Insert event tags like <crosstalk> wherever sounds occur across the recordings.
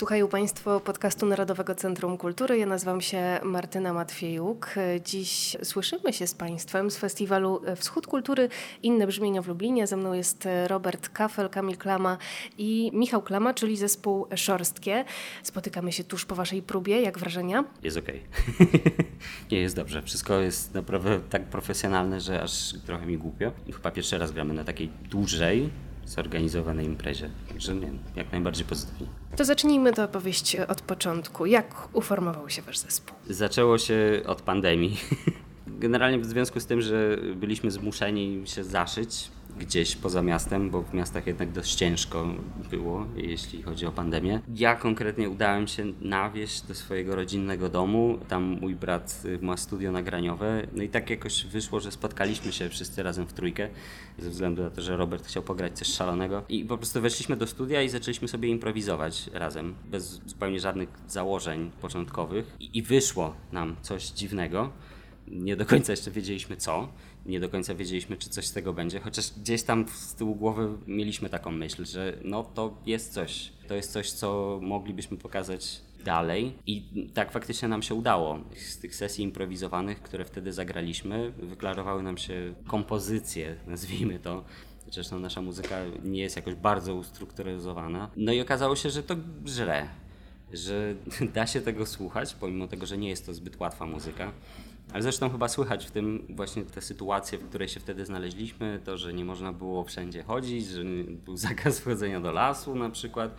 Słuchają Państwo podcastu Narodowego Centrum Kultury. Ja nazywam się Martyna Matwiejuk. Dziś słyszymy się z Państwem z festiwalu Wschód Kultury Inne Brzmienia w Lublinie. Ze mną jest Robert Kafel, Kamil Klama i Michał Klama, czyli zespół Szorstkie. Spotykamy się tuż po Waszej próbie. Jak wrażenia? Jest okej. <laughs> Nie, jest dobrze. Wszystko jest naprawdę tak profesjonalne, że aż trochę mi głupio. Chyba pierwszy raz gramy na takiej dużej, zorganizowanej imprezie. Także nie, jak najbardziej pozytywnie. To zacznijmy tę opowieść od początku. Jak uformował się wasz zespół? Zaczęło się od pandemii. <laughs> Generalnie w związku z tym, że byliśmy zmuszeni się zaszyć gdzieś poza miastem, bo w miastach jednak dość ciężko było, jeśli chodzi o pandemię. Ja konkretnie udałem się na wieś do swojego rodzinnego domu. Tam mój brat ma studio nagraniowe. No i tak jakoś wyszło, że spotkaliśmy się wszyscy razem w trójkę, ze względu na to, że Robert chciał pograć coś szalonego. I po prostu weszliśmy do studia i zaczęliśmy sobie improwizować razem, bez zupełnie żadnych założeń początkowych. I, i wyszło nam coś dziwnego. Nie do końca jeszcze wiedzieliśmy co nie do końca wiedzieliśmy, czy coś z tego będzie, chociaż gdzieś tam z tyłu głowy mieliśmy taką myśl, że no to jest coś, to jest coś, co moglibyśmy pokazać dalej i tak faktycznie nam się udało. Z tych sesji improwizowanych, które wtedy zagraliśmy, wyklarowały nam się kompozycje, nazwijmy to, Zresztą nasza muzyka nie jest jakoś bardzo ustrukturyzowana. No i okazało się, że to źle, że <laughs> da się tego słuchać, pomimo tego, że nie jest to zbyt łatwa muzyka. Ale zresztą chyba słychać w tym właśnie te sytuacje, w której się wtedy znaleźliśmy, to, że nie można było wszędzie chodzić, że był <laughs> zakaz wchodzenia do lasu na przykład,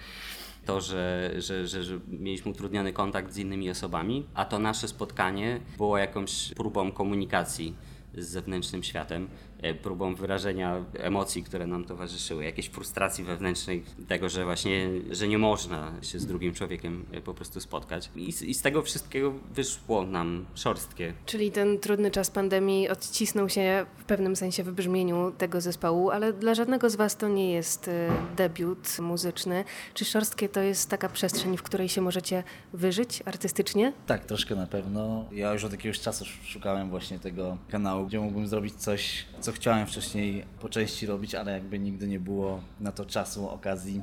to, że, że, że, że mieliśmy utrudniony kontakt z innymi osobami, a to nasze spotkanie było jakąś próbą komunikacji z zewnętrznym światem, próbą wyrażenia emocji, które nam towarzyszyły, jakiejś frustracji wewnętrznej tego, że właśnie, że nie można się z drugim człowiekiem e, po prostu spotkać. I z, i z tego wszystkiego wyszło nam szorstkie. Czyli ten trudny czas pandemii odcisnął się w pewnym sensie w brzmieniu tego zespołu, ale dla żadnego z Was to nie jest e, debiut muzyczny. Czy szorstkie to jest taka przestrzeń, w której się możecie wyżyć artystycznie? Tak, troszkę na pewno. Ja już od jakiegoś czasu szukałem właśnie tego kanału, gdzie mógłbym zrobić coś, co chciałem wcześniej po części robić, ale jakby nigdy nie było na to czasu, okazji.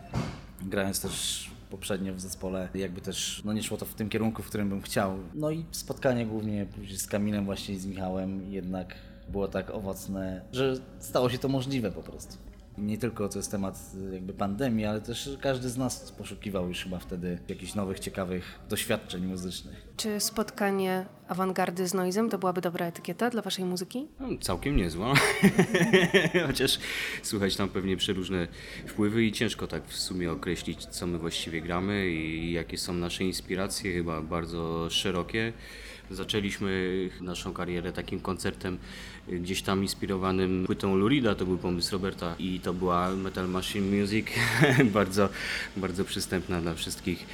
Grając też poprzednio w zespole, jakby też no nie szło to w tym kierunku, w którym bym chciał. No i spotkanie głównie z Kamilem właśnie z Michałem jednak było tak owocne, że stało się to możliwe po prostu nie tylko to jest temat y, jakby pandemii, ale też każdy z nas poszukiwał już chyba wtedy jakichś nowych, ciekawych doświadczeń muzycznych. Czy spotkanie awangardy z Noizem to byłaby dobra etykieta dla waszej muzyki? No, całkiem niezła. <laughs> Chociaż słuchać tam pewnie przeróżne wpływy i ciężko tak w sumie określić, co my właściwie gramy i jakie są nasze inspiracje, chyba bardzo szerokie. Zaczęliśmy naszą karierę takim koncertem gdzieś tam inspirowanym płytą Lurida, to był pomysł Roberta i to była Metal Machine Music, <laughs> bardzo, bardzo przystępna dla wszystkich,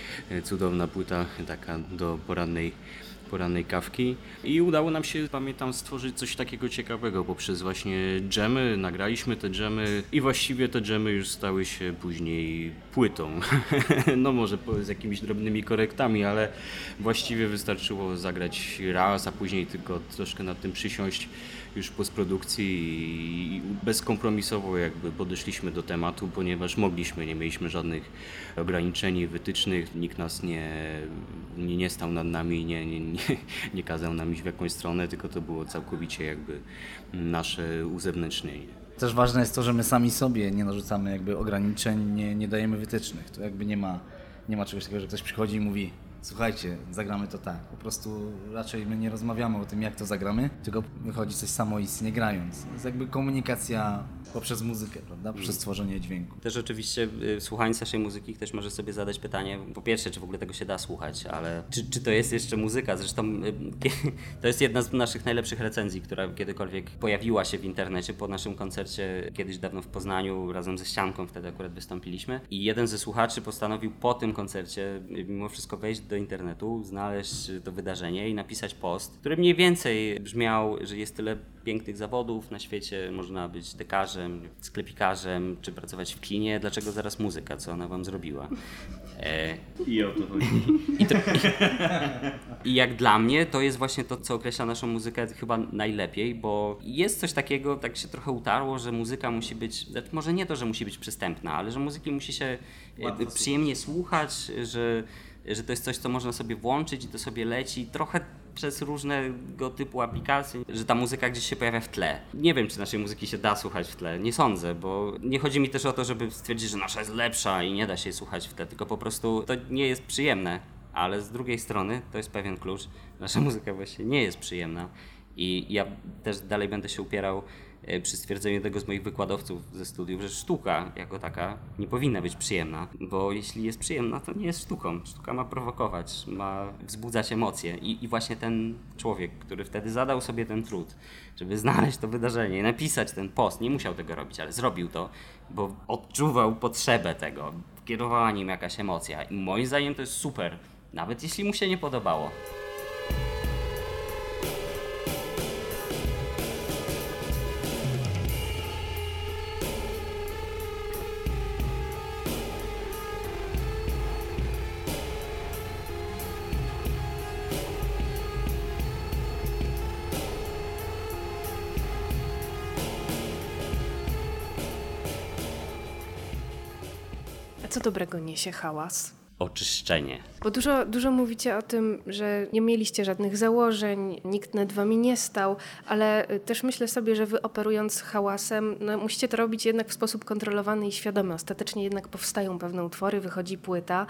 cudowna płyta, taka do porannej porannej kawki i udało nam się, pamiętam, stworzyć coś takiego ciekawego poprzez właśnie dżemy, nagraliśmy te dżemy i właściwie te dżemy już stały się później płytą. <laughs> no może z jakimiś drobnymi korektami, ale właściwie wystarczyło zagrać raz, a później tylko troszkę nad tym przysiąść już w postprodukcji i bezkompromisowo jakby podeszliśmy do tematu, ponieważ mogliśmy, nie mieliśmy żadnych ograniczeń, wytycznych, nikt nas nie, nie, nie stał nad nami, nie, nie, nie, nie kazał nam iść w jakąś stronę, tylko to było całkowicie jakby nasze uzewnętrznienie. Też ważne jest to, że my sami sobie nie narzucamy jakby ograniczeń, nie, nie dajemy wytycznych. To jakby nie ma, nie ma czegoś takiego, że ktoś przychodzi i mówi słuchajcie, zagramy to tak. Po prostu raczej my nie rozmawiamy o tym, jak to zagramy, tylko wychodzi coś samoistnie grając. To jest jakby komunikacja poprzez muzykę, prawda? Przez tworzenie dźwięku. Też oczywiście y, słuchając naszej muzyki ktoś może sobie zadać pytanie, po pierwsze, czy w ogóle tego się da słuchać, ale czy, czy to jest jeszcze muzyka? Zresztą y, <laughs> to jest jedna z naszych najlepszych recenzji, która kiedykolwiek pojawiła się w internecie po naszym koncercie kiedyś dawno w Poznaniu razem ze Ścianką, wtedy akurat wystąpiliśmy i jeden ze słuchaczy postanowił po tym koncercie y, mimo wszystko wejść do internetu, znaleźć to wydarzenie i napisać post, który mniej więcej brzmiał, że jest tyle pięknych zawodów na świecie, można być dekarzem, sklepikarzem, czy pracować w kinie, dlaczego zaraz muzyka, co ona wam zrobiła? E... I o to chodzi. I, to, i, I, jak dla mnie to jest właśnie to, co określa naszą muzykę chyba najlepiej, bo jest coś takiego, tak się trochę utarło, że muzyka musi być, znaczy może nie to, że musi być przystępna, ale że muzyki musi się Łatwo przyjemnie słuchać, że, że to jest coś, co można sobie włączyć i to sobie leci. Trochę przez różnego typu aplikacje, że ta muzyka gdzieś się pojawia w tle. Nie wiem, czy naszej muzyki się da słuchać w tle. Nie sądzę, bo nie chodzi mi też o to, żeby stwierdzić, że nasza jest lepsza i nie da się jej słuchać w tle, tylko po prostu to nie jest przyjemne. Ale z drugiej strony to jest pewien klucz. Nasza <laughs> muzyka właśnie nie jest przyjemna. I ja też dalej będę się upierał przy stwierdzeniu tego z moich wykładowców ze studiów, że sztuka jako taka nie powinna być przyjemna, bo jeśli jest przyjemna, to nie jest sztuką. Sztuka ma prowokować, ma wzbudzać emocje i, i właśnie ten człowiek, który wtedy zadał sobie ten trud, żeby znaleźć to wydarzenie, napisać ten post, nie musiał tego robić, ale zrobił to, bo odczuwał potrzebę tego, kierowała nim jakaś emocja i moim zdaniem to jest super, nawet jeśli mu się nie podobało. Co dobrego niesie hałas? oczyszczenie. Bo dużo, dużo mówicie o tym, że nie mieliście żadnych założeń, nikt nad wami nie stał, ale y, też myślę sobie, że wy operując hałasem, no, musicie to robić jednak w sposób kontrolowany i świadomy. Ostatecznie jednak powstają pewne utwory, wychodzi płyta.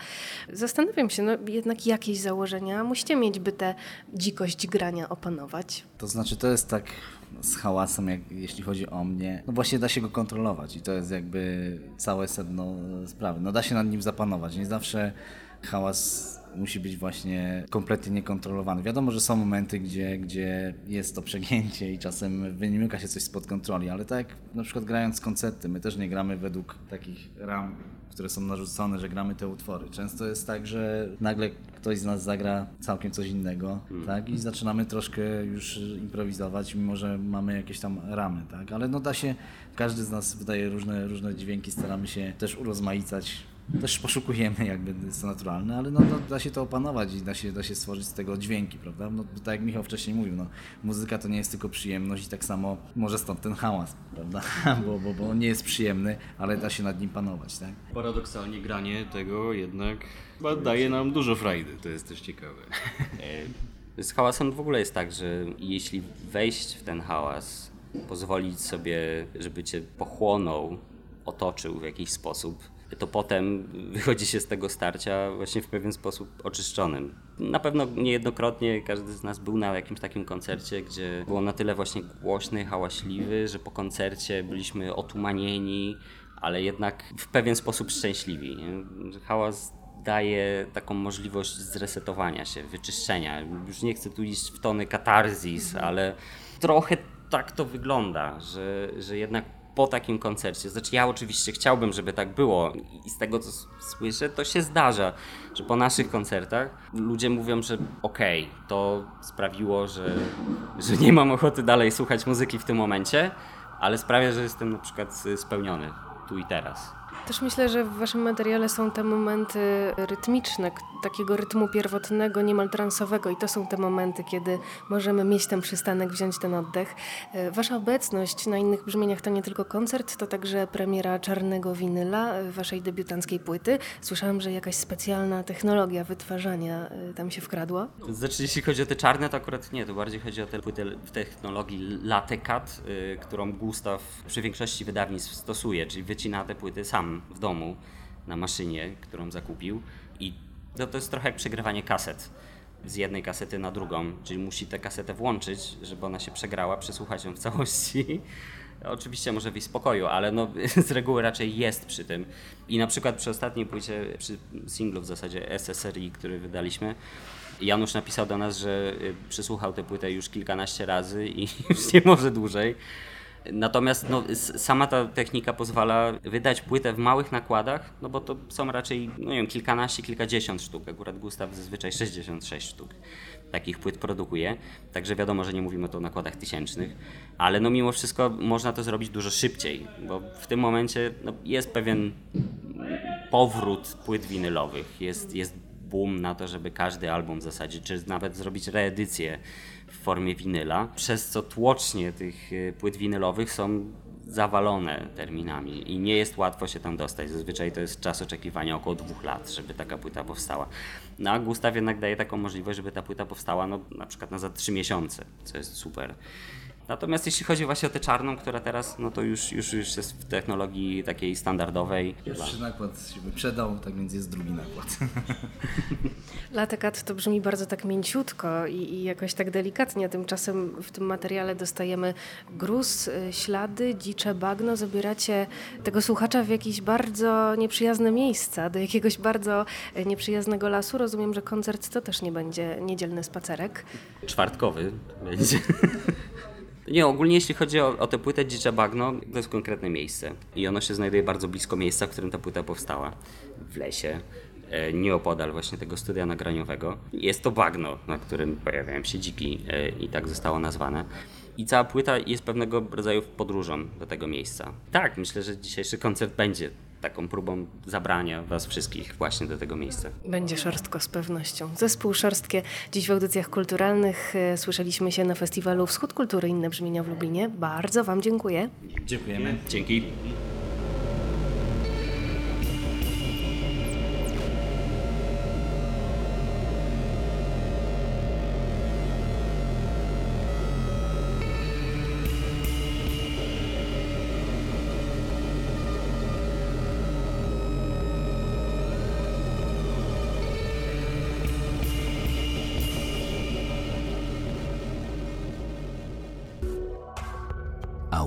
Zastanawiam się, no jednak jakieś założenia musicie mieć, by tę dzikość grania opanować. To znaczy, to jest tak z hałasem, jak, jeśli chodzi o mnie, no właśnie da się go kontrolować i to jest jakby całe sedno sprawy. No da się nad nim zapanować. Nie zawsze hałas musi być właśnie kompletnie niekontrolowany. Wiadomo, że są momenty, gdzie, gdzie jest to przegięcie i czasem wymyka się coś spod kontroli, ale tak jak na przykład grając koncerty, my też nie gramy według takich ram które są narzucone, że gramy te utwory. Często jest tak, że nagle ktoś z nas zagra całkiem coś innego, hmm. tak? I zaczynamy troszkę już improwizować, mimo że mamy jakieś tam ramy, tak? Ale no da się, każdy z nas wydaje różne, różne dźwięki, staramy się też urozmaicać też poszukujemy, jakby jest to naturalne, ale no, no, da się to opanować i da się, da się stworzyć z tego dźwięki, prawda? No, tak jak Michał wcześniej mówił, no, muzyka to nie jest tylko przyjemność i tak samo może stąd ten hałas, prawda? <laughs> Bo, bo, bo on nie jest przyjemny, ale da się nad nim panować, tak? Paradoksalnie granie tego jednak chyba daje nam dużo frajdy, to jest też ciekawe. <laughs> Z hałasem w ogóle jest tak, że jeśli wejść w ten hałas, pozwolić sobie, żeby cię pochłonął, otoczył w jakiś sposób, to potem wychodzi się z tego starcia właśnie w pewien sposób oczyszczonym. Na pewno niejednokrotnie każdy z nas był na jakimś takim koncercie, gdzie było na tyle właśnie głośny, hałaśliwy, że po koncercie byliśmy otumanieni, ale jednak w pewien sposób szczęśliwi. Hałas daje taką możliwość zresetowania się, wyczyszczenia. Już nie chcę tu iść w tony katarzis, ale trochę tak to wygląda, że, że jednak po takim koncercie. Znaczy ja oczywiście chciałbym, żeby tak było i z tego co słyszę, to się zdarza, że po naszych koncertach ludzie mówią, że okej, okay, to sprawiło, że, że nie mam ochoty dalej słuchać muzyki w tym momencie, ale sprawia, że jestem na przykład spełniony tu i teraz. Też myślę, że w waszym materiale są te momenty rytmiczne, takiego rytmu pierwotnego, niemal transowego i to są te momenty, kiedy możemy mieć ten przystanek, wziąć ten oddech. E, wasza obecność na innych brzmieniach to nie tylko koncert, to także premiera czarnego winyla e, waszej debiutanckiej płyty. Słyszałam, że jakaś specjalna technologia wytwarzania e, tam się wkradła. Znaczy, jeśli chodzi o te czarne, to akurat nie, to bardziej chodzi o tę płytę w technologii Latecat, którą Gustaw przy większości wydawnictw stosuje, czyli wycina te płyty sam w domu na maszynie, którą zakupił i No to jest trochę jak przegrywanie kaset z jednej kasety na drugą, czyli musi tę kasetę włączyć, żeby ona się przegrała, przesłuchać ją w całości. <laughs> Oczywiście może w spokoju, ale no, <laughs> z reguły raczej jest przy tym. I na przykład przy ostatniej płycie, przy singlu w zasadzie SSRI, który wydaliśmy, Janusz napisał do nas, że y, przysłuchał tę płytę już kilkanaście razy i <laughs> już nie może dłużej. Natomiast no, sama ta technika pozwala wydać płytę w małych nakładach, no bo to są raczej, no nie wiem, kilkanaście, kilkadziesiąt sztuk. Akurat Gustaw zazwyczaj 66 sztuk takich płyt produkuje, także wiadomo, że nie mówimy tu o nakładach tysięcznych, ale no mimo wszystko można to zrobić dużo szybciej, bo w tym momencie no, jest pewien powrót płyt winylowych, jest, jest boom na to, żeby każdy album w zasadzie, czy nawet zrobić reedycję w formie winyla, przez co tłocznie tych y, płyt winylowych są zawalone terminami i nie jest łatwo się tam dostać. Zazwyczaj to jest czas oczekiwania około dwóch lat, żeby taka płyta powstała. No a Gustaw jednak daje taką możliwość, żeby ta płyta powstała no, na przykład na za trzy miesiące, co jest super. Natomiast jeśli chodzi właśnie o tę czarną, która teraz, no to już, już, już jest w technologii takiej standardowej. Pierwszy nakład się wyprzedał, tak więc jest drugi nakład. <laughs> Latekat to brzmi bardzo tak mięciutko i, i, jakoś tak delikatnie, tymczasem w tym materiale dostajemy gruz, y, ślady, dzicze bagno. Zabieracie tego słuchacza w jakieś bardzo nieprzyjazne miejsca, do jakiegoś bardzo y, nieprzyjaznego lasu. Rozumiem, że koncert to też nie będzie niedzielny spacerek. Czwartkowy będzie. <laughs> Nie, ogólnie jeśli chodzi o, o tę płytę Dzicze Bagno, to jest konkretne miejsce. I ono się znajduje bardzo blisko miejsca, w którym ta płyta powstała. W lesie, e, nieopodal właśnie tego studia nagraniowego. Jest to bagno, na którym pojawiają się dziki e, i tak zostało nazwane. I cała płyta jest pewnego rodzaju podróżą do tego miejsca. Tak, myślę, że dzisiejszy koncert będzie taką próbą zabrania Was wszystkich właśnie do tego miejsca. Będzie szorstko z pewnością. Zespół Szorstkie dziś w audycjach kulturalnych. E, słyszeliśmy się na festiwalu Wschód Kultury Inne Brzmienia w Lublinie. Bardzo Wam dziękuję. Dziękujemy. Dzięki.